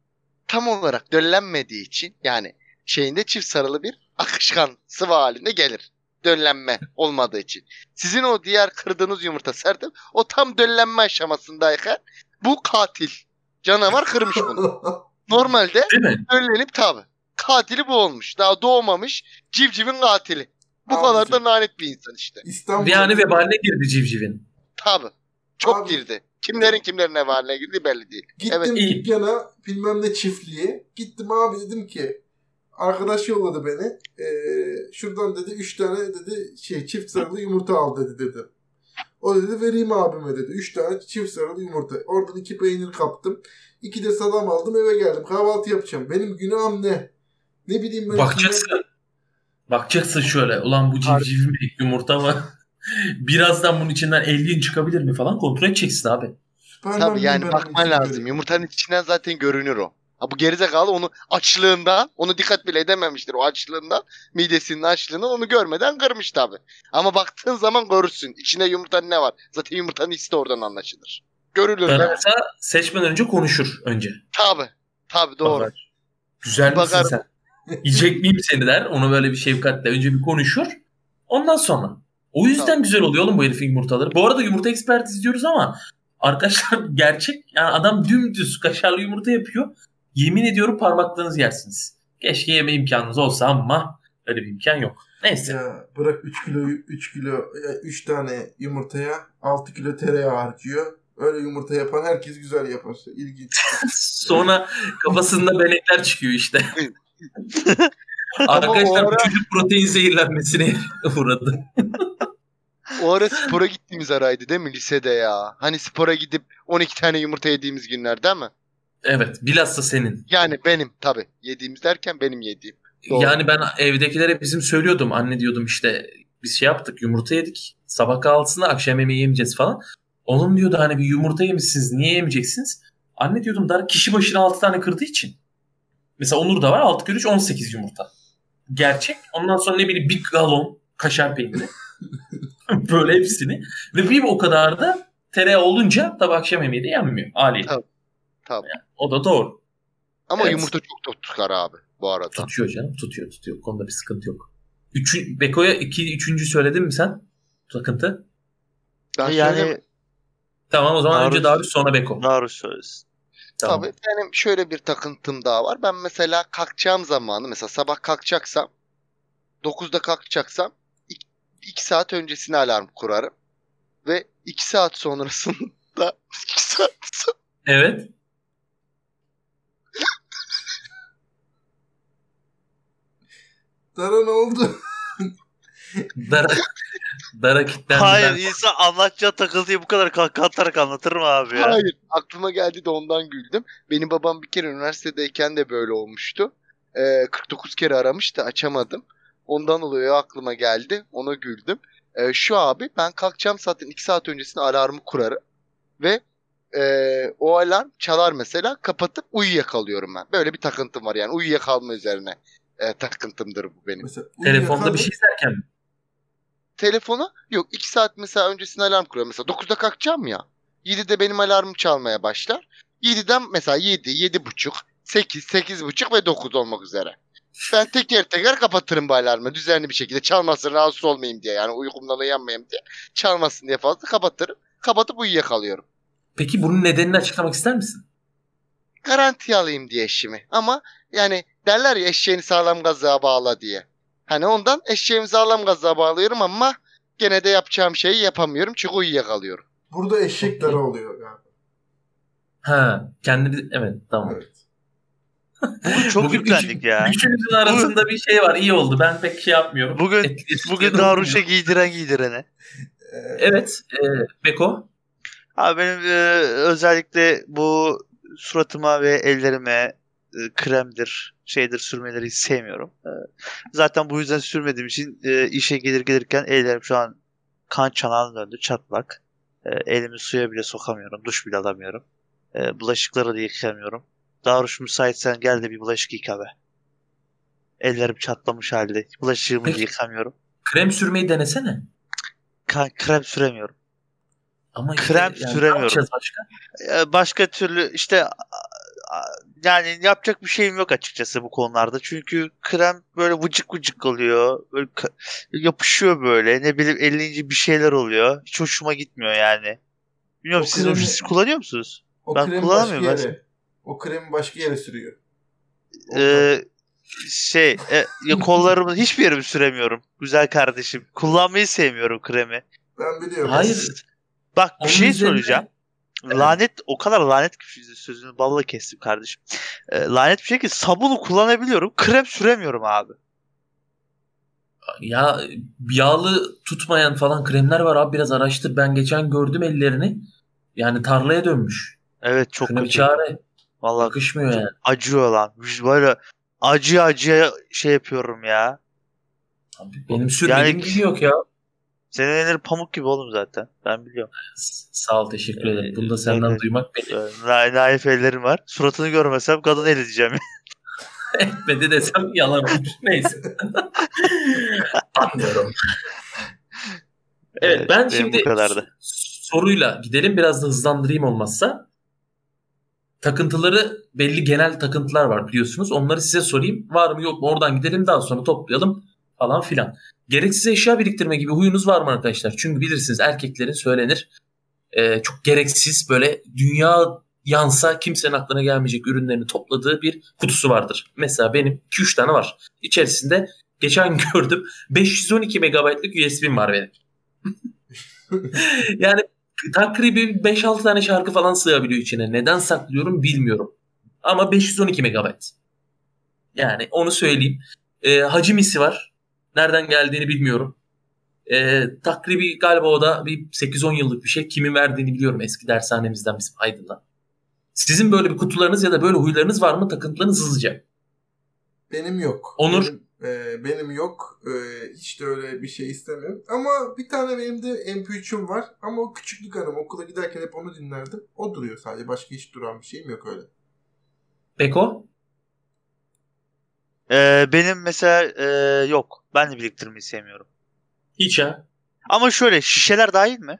tam olarak döllenmediği için yani şeyinde çift sarılı bir akışkan sıvı halinde gelir. Döllenme olmadığı için. Sizin o diğer kırdığınız yumurta serdim. O tam döllenme aşamasındayken bu katil. Canavar kırmış bunu. Normalde döllenip tabi. Katili bu olmuş. Daha doğmamış civcivin katili. Bu Abicim. kadar da lanet bir insan işte. İstanbul yani vebaline girdi civcivin. Tabi. Çok Abi. girdi. Kimlerin kimlerin vebaline girdi belli değil. Gittim evet. dükkana bilmem ne çiftliği. Gittim abi dedim ki arkadaş yolladı beni. Ee, şuradan dedi 3 tane dedi şey çift sarılı yumurta al dedi dedi. O dedi vereyim abime dedi. 3 tane çift sarılı yumurta. Oradan 2 peynir kaptım. 2 de salam aldım eve geldim. Kahvaltı yapacağım. Benim günahım ne? Ne bileyim ben. Bakacaksın. Şimdi... Bakacaksın şöyle. Ulan bu civciv mi yumurta mı? Birazdan bunun içinden 50 çıkabilir mi falan kontrol edeceksin abi. Süperman Tabii yani bakman lazım. Yumurtanın içinden zaten görünür o. Ha bu gerizekalı onu açlığında onu dikkat bile edememiştir o açlığında midesinin açlığını onu görmeden kırmış tabi. Ama baktığın zaman görürsün içinde yumurtanın ne var. Zaten yumurtanın hissi oradan anlaşılır. Görülür. Kararsa seçmeden önce konuşur önce. Tabi. Tabi doğru. Bakar. Güzel misin sen? Yiyecek miyim seni der. Onu böyle bir şefkatle önce bir konuşur. Ondan sonra. O yüzden tamam. güzel oluyor oğlum bu herifin yumurtaları. Bu arada yumurta ekspertiz diyoruz ama arkadaşlar gerçek yani adam dümdüz kaşarlı yumurta yapıyor. Yemin ediyorum parmaklarınızı yersiniz. Keşke yeme imkanınız olsa ama öyle bir imkan yok. Neyse. Ya bırak 3 kilo 3 kilo 3 tane yumurtaya 6 kilo tereyağı harcıyor. Öyle yumurta yapan herkes güzel yapar. İlginç. Sonra kafasında benekler çıkıyor işte. Arkadaşlar ara... bu çocuk protein zehirlenmesine uğradı. o ara spora gittiğimiz araydı değil mi lisede ya? Hani spora gidip 12 tane yumurta yediğimiz günler değil mi? Evet bilhassa senin. Yani benim tabi. Yediğimiz derken benim yediğim. Doğru. Yani ben evdekilere bizim söylüyordum. Anne diyordum işte biz şey yaptık yumurta yedik. Sabah kahvaltısında akşam yemeği yemeyeceğiz falan. Onun diyordu hani bir yumurta yemişsiniz niye yemeyeceksiniz? Anne diyordum dar kişi başına 6 tane kırdığı için. Mesela Onur da var 6 kere 3 18 yumurta. Gerçek. Ondan sonra ne bileyim bir galon kaşar peyniri. Böyle hepsini. Ve bir o kadar da tereyağı olunca tabi akşam yemeği de yenmiyor haliyle. Tabii. Tabii. Yani, o da doğru. Ama evet. yumurta çok tutar abi bu arada. Tutuyor canım. Tutuyor tutuyor. Konuda bir sıkıntı yok. Üçü, Beko'ya iki, üçüncü söyledin mi sen? Takıntı. Ben yani söyledim. Tamam o zaman Darus, önce Darus sonra Beko. Darus söylesin. Tamam. Tabii benim şöyle bir takıntım daha var. Ben mesela kalkacağım zamanı mesela sabah kalkacaksam 9'da kalkacaksam 2 saat öncesine alarm kurarım. Ve 2 saat sonrasında 2 saat Evet. Dara ne oldu? Dara, Dara kilitlendi. Hayır insan anlatacağı takıntıyı bu kadar katarak anlatır mı abi ya? Hayır aklıma geldi de ondan güldüm. Benim babam bir kere üniversitedeyken de böyle olmuştu. Ee, 49 kere aramıştı açamadım. Ondan oluyor aklıma geldi. Ona güldüm. Ee, şu abi ben kalkacağım zaten 2 saat öncesinde alarmı kurarım. Ve e, o alarm çalar mesela kapatıp uyuyakalıyorum ben. Böyle bir takıntım var yani uyuyakalma üzerine e, takıntımdır bu benim. Mesela, Telefonda bir şey izlerken telefona yok 2 saat mesela öncesinde alarm kuruyor. Mesela 9'da kalkacağım ya. 7'de benim alarmım çalmaya başlar. 7'den mesela 7, 7.30, 8, 8.30 ve 9 olmak üzere. Ben teker teker kapatırım bu alarmı düzenli bir şekilde. Çalmasın rahatsız olmayayım diye yani uykumdan uyanmayayım diye. Çalmasın diye fazla kapatırım. Kapatıp uyuyakalıyorum. Peki bunun nedenini açıklamak ister misin? Garanti alayım diye eşimi. Ama yani derler ya eşeğini sağlam gazlığa bağla diye. Hani ondan eşeğimi sağlam gazlığa bağlıyorum ama gene de yapacağım şeyi yapamıyorum çünkü uyuyakalıyorum. Burada eşekler oluyor galiba. Ha, kendi evet tamam. Evet. Bugün çok Bugün yüklendik üç- ya. Üçümüzün arasında bir şey var. iyi oldu. Ben pek şey yapmıyorum. Bugün Et- bugün Daruş'a giydiren giydirene. Evet. E, Beko. Abi benim e, özellikle bu suratıma ve ellerime e, kremdir, şeydir sürmeleri hiç sevmiyorum. E, zaten bu yüzden sürmediğim için e, işe gelir gelirken ellerim şu an kan çanağına döndü, çatlak. E, elimi suya bile sokamıyorum, duş bile alamıyorum. E, bulaşıkları da yıkayamıyorum. Daruş müsaitsen gel de bir bulaşık yıka be. Ellerim çatlamış halde. Bulaşığımı Peki. yıkamıyorum. Krem sürmeyi denesene. Kan, krem süremiyorum. Ama Krem yani süremiyorum. Başka? Başka türlü işte yani yapacak bir şeyim yok açıkçası bu konularda. Çünkü krem böyle vıcık vıcık oluyor. Böyle yapışıyor böyle. Ne bileyim ellince bir şeyler oluyor. Hiç hoşuma gitmiyor yani. Bilmiyorum O siz, kremi- siz kullanıyor musunuz? o Ben kremi kullanamıyorum başka ben. yere. O kremi başka yere sürüyor. Ondan. Ee, şey e, ya kollarımı hiçbir yerimi süremiyorum. Güzel kardeşim. Kullanmayı sevmiyorum kremi. ben biliyorum. Hayır. Bak bir Onun şey üzerine- söyleyeceğim. Lanet o kadar lanet ki sözünü balla kestim kardeşim. Ee, lanet bir şey ki sabunu kullanabiliyorum. Krem süremiyorum abi. Ya yağlı tutmayan falan kremler var abi biraz araştır. Ben geçen gördüm ellerini. Yani tarlaya dönmüş. Evet çok Şuna bir kötü. çare. Vallahi Yakışmıyor yani. acıyor lan. Böyle acı acıya şey yapıyorum ya. Abi benim sürmediğim Yani- gibi yok ya. Senin elleri pamuk gibi oğlum zaten. Ben biliyorum. Sağ ol teşekkür ederim. Ee, Bunu da senden evet. duymak beni Ee, na- naif ellerim var. Suratını görmesem kadın eli diyeceğim. etmedi desem yalan olur. Neyse. Anlıyorum. Evet ben benim şimdi kadardı. soruyla gidelim biraz da hızlandırayım olmazsa. Takıntıları belli genel takıntılar var biliyorsunuz. Onları size sorayım. Var mı yok mu oradan gidelim daha sonra toplayalım falan filan. Gereksiz eşya biriktirme gibi huyunuz var mı arkadaşlar? Çünkü bilirsiniz erkeklerin söylenir. e, çok gereksiz böyle dünya yansa kimsenin aklına gelmeyecek ürünlerini topladığı bir kutusu vardır. Mesela benim 2-3 tane var. İçerisinde geçen gördüm 512 megabaytlık USB'm var benim. yani takribi 5-6 tane şarkı falan sığabiliyor içine. Neden saklıyorum bilmiyorum. Ama 512 megabayt. Yani onu söyleyeyim. Ee, hacimisi var. Nereden geldiğini bilmiyorum. Ee, takribi galiba o da bir 8-10 yıllık bir şey. Kimin verdiğini biliyorum eski dershanemizden bizim Aydın'dan. Sizin böyle bir kutularınız ya da böyle huylarınız var mı? Takıntılarınız hızlıca. Benim yok. Onur? Benim, e, benim yok. E, hiç de öyle bir şey istemiyorum. Ama bir tane benim de MP3'üm var. Ama o küçüklük anım. Okula giderken hep onu dinlerdim. O duruyor sadece. Başka hiç duran bir şeyim yok öyle. Beko? Ee, benim mesela e, yok. Ben de biriktirmeyi sevmiyorum. Hiç ha. Ama şöyle şişeler dahil mi?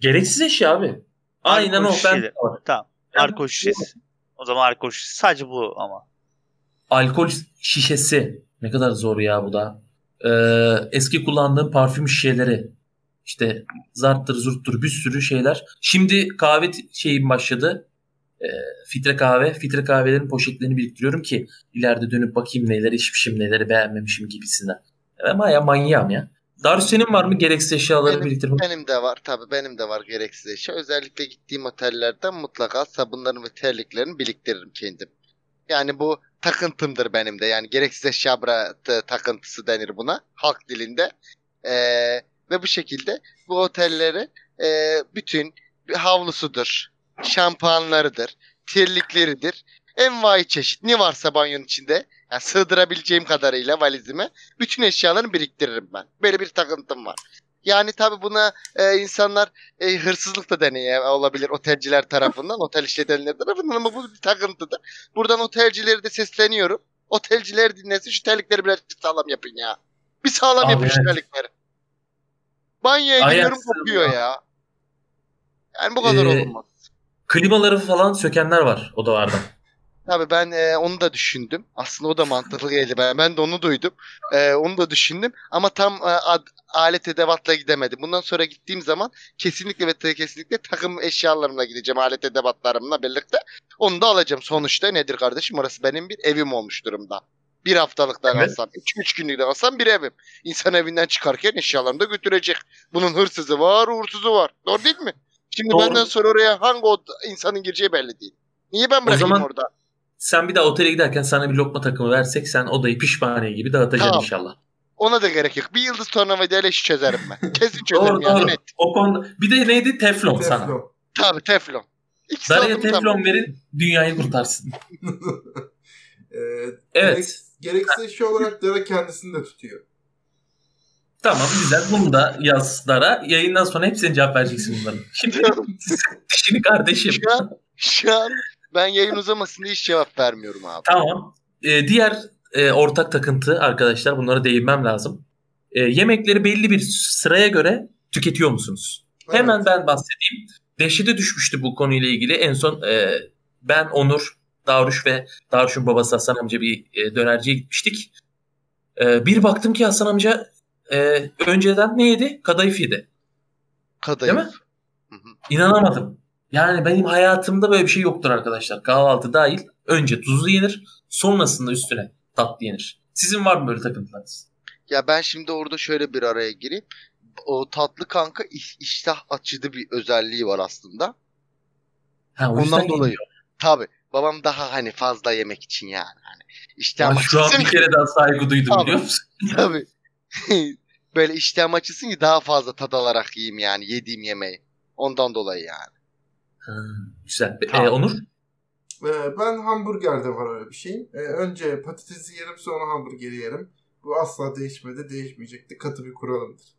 Gereksiz eşya abi. Aynen o. Ben şişeleri. Tamam. Alkol şişesi. O zaman alkol şişesi. Sadece bu ama. alkol şişesi. Ne kadar zor ya bu da. Ee, eski kullandığım parfüm şişeleri. İşte zarttır zurttur bir sürü şeyler. Şimdi kahve şeyim başladı. Ee, filtre kahve. Filtre kahvelerin poşetlerini biriktiriyorum ki ileride dönüp bakayım neleri içmişim neleri beğenmemişim gibisinden. Ama ya manyağım ya. Senin var mı gereksiz eşyaları Benim- biriktirmek? Benim de var tabii benim de var gereksiz eşya. Özellikle gittiğim otellerden mutlaka sabunlarımı ve terliklerimi biriktiririm kendim. Yani bu takıntımdır benim de. Yani gereksiz eşya takıntısı denir buna halk dilinde. Ee, ve bu şekilde bu otelleri e, bütün havlusudur, şampuanlarıdır, terlikleridir. Envai çeşit ne varsa banyonun içinde yani sığdırabileceğim kadarıyla valizime bütün eşyalarını biriktiririm ben. Böyle bir takıntım var. Yani tabi buna e, insanlar e, hırsızlık da deneye olabilir otelciler tarafından, otel işletenler tarafından ama bu bir takıntıdır. Buradan otelcileri de sesleniyorum. Otelciler dinlesin şu terlikleri birazcık sağlam yapın ya. Bir sağlam Abi yapın şu evet. terlikleri. Banyoya giriyorum kopuyor ya. Yani bu kadar ee, olmaz. Klimaları falan sökenler var odalarda. Tabii ben e, onu da düşündüm. Aslında o da mantıklı geldi. Ben, ben de onu duydum. E, onu da düşündüm. Ama tam e, ad, alet edevatla gidemedim. Bundan sonra gittiğim zaman kesinlikle ve kesinlikle takım eşyalarımla gideceğim. Alet edevatlarımla birlikte. Onu da alacağım. Sonuçta nedir kardeşim? Orası benim bir evim olmuş durumda. Bir haftalıktan evet. alsam, iki üç günlükten alsam bir evim. İnsan evinden çıkarken eşyalarını da götürecek. Bunun hırsızı var, uğursuzu var. Doğru değil mi? Şimdi Doğru. benden sonra oraya hangi o insanın gireceği belli değil. Niye ben bırakayım o zaman, orada? Sen bir daha otele giderken sana bir lokma takımı versek sen odayı pişmaniye gibi dağıtacaksın tamam. inşallah. Ona da gerek yok. Bir yıldız tornavidayla işi çözerim ben. Kesin çözerim doğru, yani doğru. net. O konu bir de neydi? Teflon, teflon. sana. Tabii teflon. İkisi Darıya teflon tamam. verin dünyayı kurtarsın. ee, evet. Gerek, gereksiz şey olarak Dara kendisini de tutuyor. Tamam güzel. Bunu da yaz Dara. Yayından sonra hepsine cevap vereceksin bunların. Şimdi dişini kardeşim. Şu an, şu an ben yayın uzamasın diye hiç cevap vermiyorum abi. Tamam. Ee, diğer e, ortak takıntı arkadaşlar bunlara değinmem lazım. E, yemekleri belli bir sıraya göre tüketiyor musunuz? Evet. Hemen ben bahsedeyim. Dehşete düşmüştü bu konuyla ilgili. En son e, ben, Onur, Davruş ve Davuş'un babası Hasan amca bir e, dönerciye gitmiştik. E, bir baktım ki Hasan amca e, önceden ne yedi? Kadayıf yedi. Kadayıf. Değil mi? İnanamadım. Yani benim hayatımda böyle bir şey yoktur arkadaşlar. Kahvaltı dahil önce tuzlu yenir sonrasında üstüne tatlı yenir. Sizin var mı böyle takıntılarınız? Ya ben şimdi orada şöyle bir araya gireyim. O tatlı kanka iştah açıcı bir özelliği var aslında. Ha, Ondan dolayı. Yiyor. Tabii. Babam daha hani fazla yemek için yani. Hani iştah ya şu an bir kere daha saygı duydum tabii, biliyor musun? Tabii. Böyle iştahım açılsın ki daha fazla tad alarak yiyeyim yani yediğim yemeği. Ondan dolayı yani. Ha, güzel. Tamam. Ee, Onur? Ee, ben hamburgerde var öyle bir şey. Ee, önce patatesi yerim sonra hamburgeri yerim. Bu asla değişmedi, değişmeyecekti. Katı bir kuralımdır.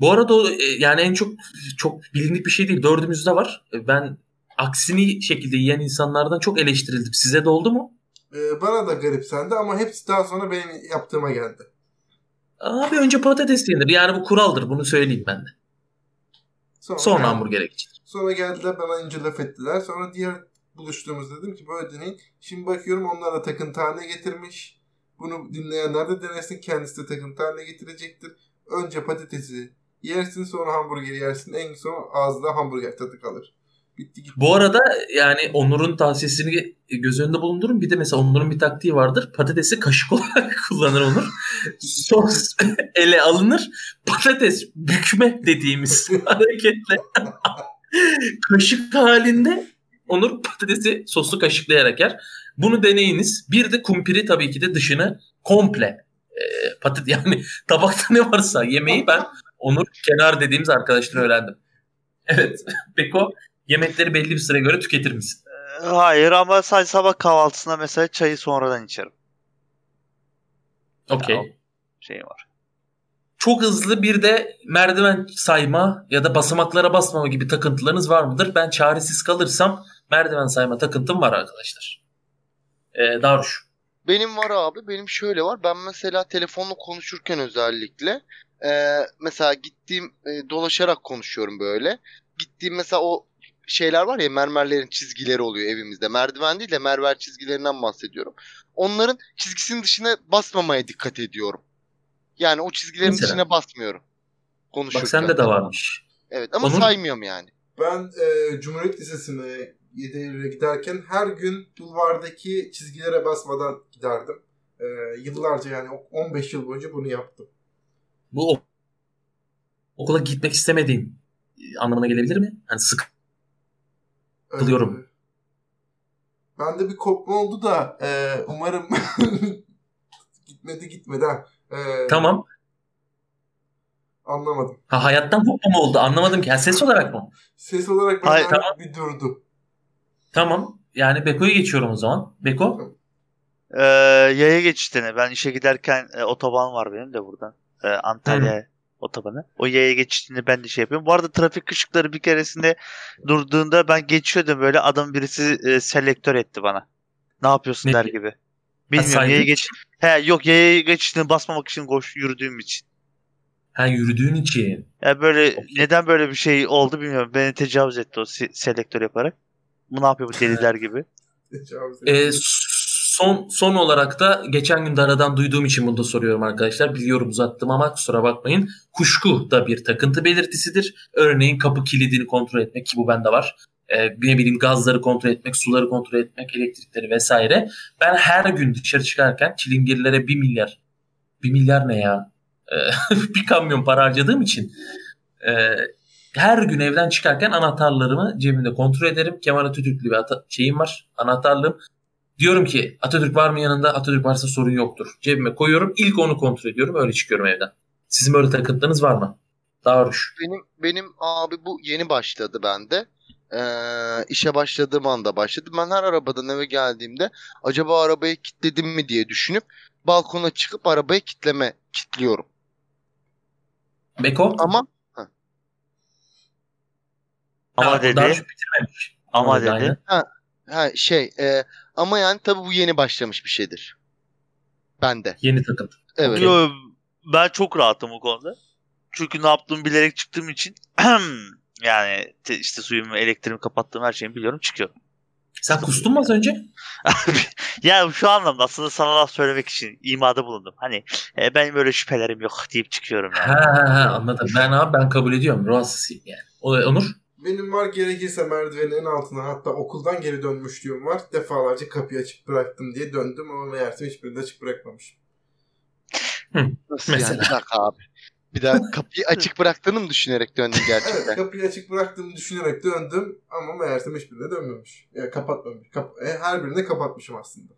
Bu arada o, e, yani en çok çok bilindik bir şey değil. Dördümüzde var. E, ben aksini şekilde yiyen insanlardan çok eleştirildim. Size de oldu mu? Ee, bana da garip sende ama hepsi daha sonra benim yaptığıma geldi. Abi önce patates yenir. Yani bu kuraldır. Bunu söyleyeyim ben de. Sonra, sonra hamburgere geçilir. Sonra geldiler bana ince laf ettiler. Sonra diğer buluştuğumuzda dedim ki böyle deneyin. Şimdi bakıyorum onlar da takıntı haline getirmiş. Bunu dinleyenler de denesin. Kendisi de takıntı haline getirecektir. Önce patatesi yersin sonra hamburgeri yersin. En son ağzında hamburger tadı kalır. Bitti gitti. Bu arada yani Onur'un tavsiyesini göz önünde bulundurun. Bir de mesela Onur'un bir taktiği vardır. Patatesi kaşık olarak kullanır Onur. Sos ele alınır. Patates bükme dediğimiz hareketle kaşık halinde Onur patatesi soslu kaşıklayarak yer. Bunu deneyiniz. Bir de kumpiri tabii ki de dışını komple e, patat yani tabakta ne varsa yemeği ben Onur kenar dediğimiz arkadaşlar öğrendim. Evet. Beko Yemekleri belli bir süre göre tüketir misin? Ee, hayır ama sadece sabah kahvaltısında mesela çayı sonradan içerim. Okey. Şey var. Çok hızlı bir de merdiven sayma ya da basamaklara basmama gibi takıntılarınız var mıdır? Ben çaresiz kalırsam merdiven sayma takıntım var arkadaşlar. Ee, Daruş. Benim var abi. Benim şöyle var. Ben mesela telefonla konuşurken özellikle e, mesela gittiğim e, dolaşarak konuşuyorum böyle. Gittiğim mesela o şeyler var ya mermerlerin çizgileri oluyor evimizde. Merdiven değil de mermer çizgilerinden bahsediyorum. Onların çizgisinin dışına basmamaya dikkat ediyorum. Yani o çizgilerin Mesela. dışına basmıyorum. Konuşurken. Bak sende de varmış. Evet ama Onun... saymıyorum yani. Ben e, Cumhuriyet Lisesi'ne 7 Eylül'e giderken her gün bulvardaki çizgilere basmadan giderdim. E, yıllarca yani 15 yıl boyunca bunu yaptım. Bu okula gitmek istemediğin anlamına gelebilir mi? Hani sık Kılıyorum. Ee, bende bir kopma oldu da e, umarım gitmedi gitmedi ha. Ee, tamam. Anlamadım. Ha hayattan kopma mı oldu? Anlamadım ki. Yani ses olarak mı? Ses olarak ben Hayır, tamam. bir durdu. Tamam. Yani Beko'yu geçiyorum o zaman. Beko? Ee, yaya geçişine. Ben işe giderken e, otoban var benim de buradan. E, Antalya otobanı. O yaya geçtiğinde ben de şey yapıyorum. Bu arada trafik ışıkları bir keresinde durduğunda ben geçiyordum böyle adam birisi e, selektör etti bana. Ne yapıyorsun ne? der gibi. Bilmiyorum yaya geç. He yok yaya geçtiğini basmamak için koş yürüdüğüm için. Ha yürüdüğün için. Ya böyle okay. neden böyle bir şey oldu bilmiyorum. Beni tecavüz etti o selektör yaparak. Bu ne yapıyor bu deliler gibi? e, son son olarak da geçen gün aradan duyduğum için bunu da soruyorum arkadaşlar. Biliyorum uzattım ama kusura bakmayın. Kuşku da bir takıntı belirtisidir. Örneğin kapı kilidini kontrol etmek ki bu bende var. E, ne bileyim gazları kontrol etmek, suları kontrol etmek, elektrikleri vesaire. Ben her gün dışarı çıkarken çilingirlere bir milyar, bir milyar ne ya? E, bir kamyon para harcadığım için e, her gün evden çıkarken anahtarlarımı cebimde kontrol ederim. Kemal Atatürk'lü bir şeyim var, anahtarlığım. Diyorum ki Atatürk var mı yanında? Atatürk varsa sorun yoktur. Cebime koyuyorum. İlk onu kontrol ediyorum. Öyle çıkıyorum evden. Sizin böyle takıntınız var mı? Daruş. Benim benim abi bu yeni başladı bende. Ee, işe başladığım anda başladı. Ben her arabadan eve geldiğimde acaba arabayı kilitledim mi diye düşünüp balkona çıkıp arabayı kitleme kilitliyorum. Beko? Ama ama ha, dedi. bitirmemiş. Ama, ama dedi. Ha, ha şey e, ama yani tabii bu yeni başlamış bir şeydir. Ben de. Yeni takıntı. Evet. Yo, ben çok rahatım o konuda. Çünkü ne yaptığımı bilerek çıktığım için yani işte suyumu, elektriğimi kapattığım her şeyi biliyorum çıkıyorum. Sen kustun mu az önce? ya şu anlamda aslında sana laf söylemek için imada bulundum. Hani e, benim böyle şüphelerim yok deyip çıkıyorum yani. Ha, ha, ha anladım. Ben abi ben kabul ediyorum. Rahatsızım yani. Onur? Benim var gerekirse merdivenin en altına hatta okuldan geri dönmüşlüğüm var. Defalarca kapıyı açık bıraktım diye döndüm ama meğerse hiçbirini de açık bırakmamışım. Nasıl Mesela. yani? Bir dakika abi. Bir daha kapıyı açık bıraktığını mı düşünerek döndün gerçekten? evet kapıyı açık bıraktığımı düşünerek döndüm ama meğerse hiçbirine dönmemiş. Yani kapatmamış. Kap e, her birine kapatmışım aslında.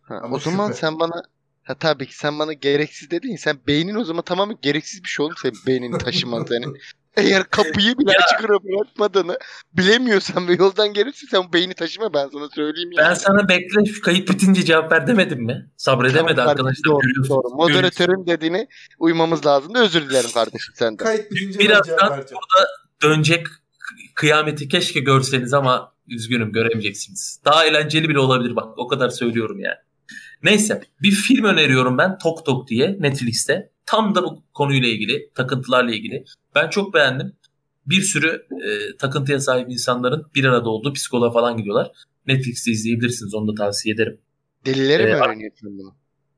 Ha, ama o zaman şüphe. sen bana Ha tabii ki sen bana gereksiz dedin. Sen beynin o zaman tamamen gereksiz bir şey oldu senin beynini taşıman senin. Eğer kapıyı bile açık bırakmadığını bilemiyorsan ve yoldan gelirse sen beyni taşıma ben sana söyleyeyim. Yani. Ben sana bekle şu kayıt bitince cevap ver demedim mi? Sabredemedi tamam, arkadaşlar. Doğru, doğru. Moderatörün dediğini uymamız lazım da özür dilerim kardeşim senden. Kayıt bitince Birazdan burada dönecek kıyameti keşke görseniz ama üzgünüm göremeyeceksiniz. Daha eğlenceli bile olabilir bak o kadar söylüyorum yani. Neyse bir film öneriyorum ben Tok Tok diye Netflix'te. Tam da bu konuyla ilgili, takıntılarla ilgili. Ben çok beğendim. Bir sürü e, takıntıya sahip insanların bir arada olduğu psikoloğa falan gidiyorlar. Netflix'te izleyebilirsiniz. Onu da tavsiye ederim. Delileri ee, mi öğreniyorsun bunu?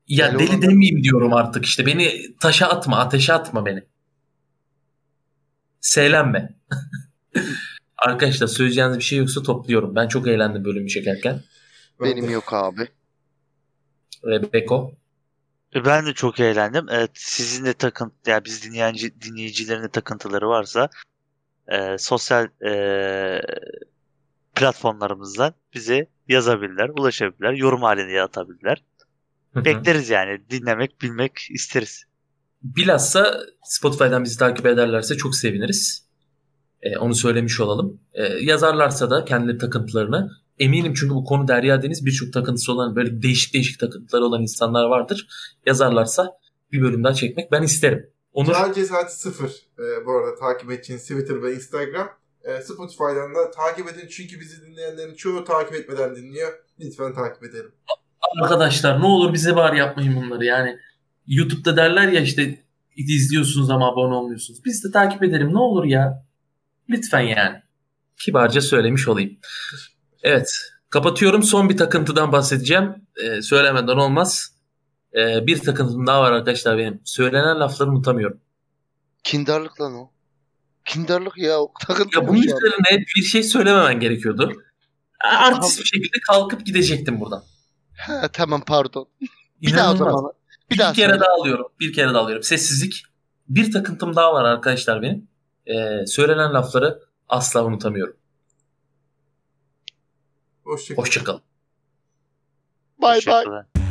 Ya deli, deli demeyeyim diyorum artık işte. Beni taşa atma, ateşe atma beni. Seylenme. Arkadaşlar söyleyeceğiniz bir şey yoksa topluyorum. Ben çok eğlendim bölümü çekerken. Benim yok abi. Ve Beko. E, ben de çok eğlendim. Evet, sizin de takıntı, yani biz dinleyici, dinleyicilerin de takıntıları varsa e, sosyal e, platformlarımızdan bize yazabilirler, ulaşabilirler, yorum halinde atabilirler. Bekleriz yani. Dinlemek, bilmek isteriz. Bilhassa Spotify'dan bizi takip ederlerse çok seviniriz. E, onu söylemiş olalım. E, yazarlarsa da kendileri takıntılarını eminim çünkü bu konu Derya Deniz birçok takıntısı olan böyle değişik değişik takıntıları olan insanlar vardır. Yazarlarsa bir bölüm daha çekmek ben isterim. Onur... Cahil Cesareti sıfır e, bu arada takip edeceğiniz Twitter ve Instagram. E, Spotify'dan da takip edin çünkü bizi dinleyenlerin çoğu takip etmeden dinliyor. Lütfen takip edelim. Arkadaşlar ne olur bize bari yapmayın bunları yani. YouTube'da derler ya işte izliyorsunuz ama abone olmuyorsunuz. Biz de takip edelim ne olur ya. Lütfen yani. Kibarca söylemiş olayım. Evet. Kapatıyorum. Son bir takıntıdan bahsedeceğim. Ee, söylemeden olmaz. Ee, bir takıntım daha var arkadaşlar benim. Söylenen lafları unutamıyorum. Kindarlık lan o. Kindarlık ya. O takıntı ya bunun üzerine bir şey söylememen gerekiyordu. Artist bir şekilde kalkıp gidecektim buradan. Ha, tamam pardon. bir daha o zaman. Bir, bir daha kere söyle. daha alıyorum. Bir kere daha alıyorum. Sessizlik. Bir takıntım daha var arkadaşlar benim. Ee, söylenen lafları asla unutamıyorum. Hoşçakalın. Hoşçakalın. Bye bye.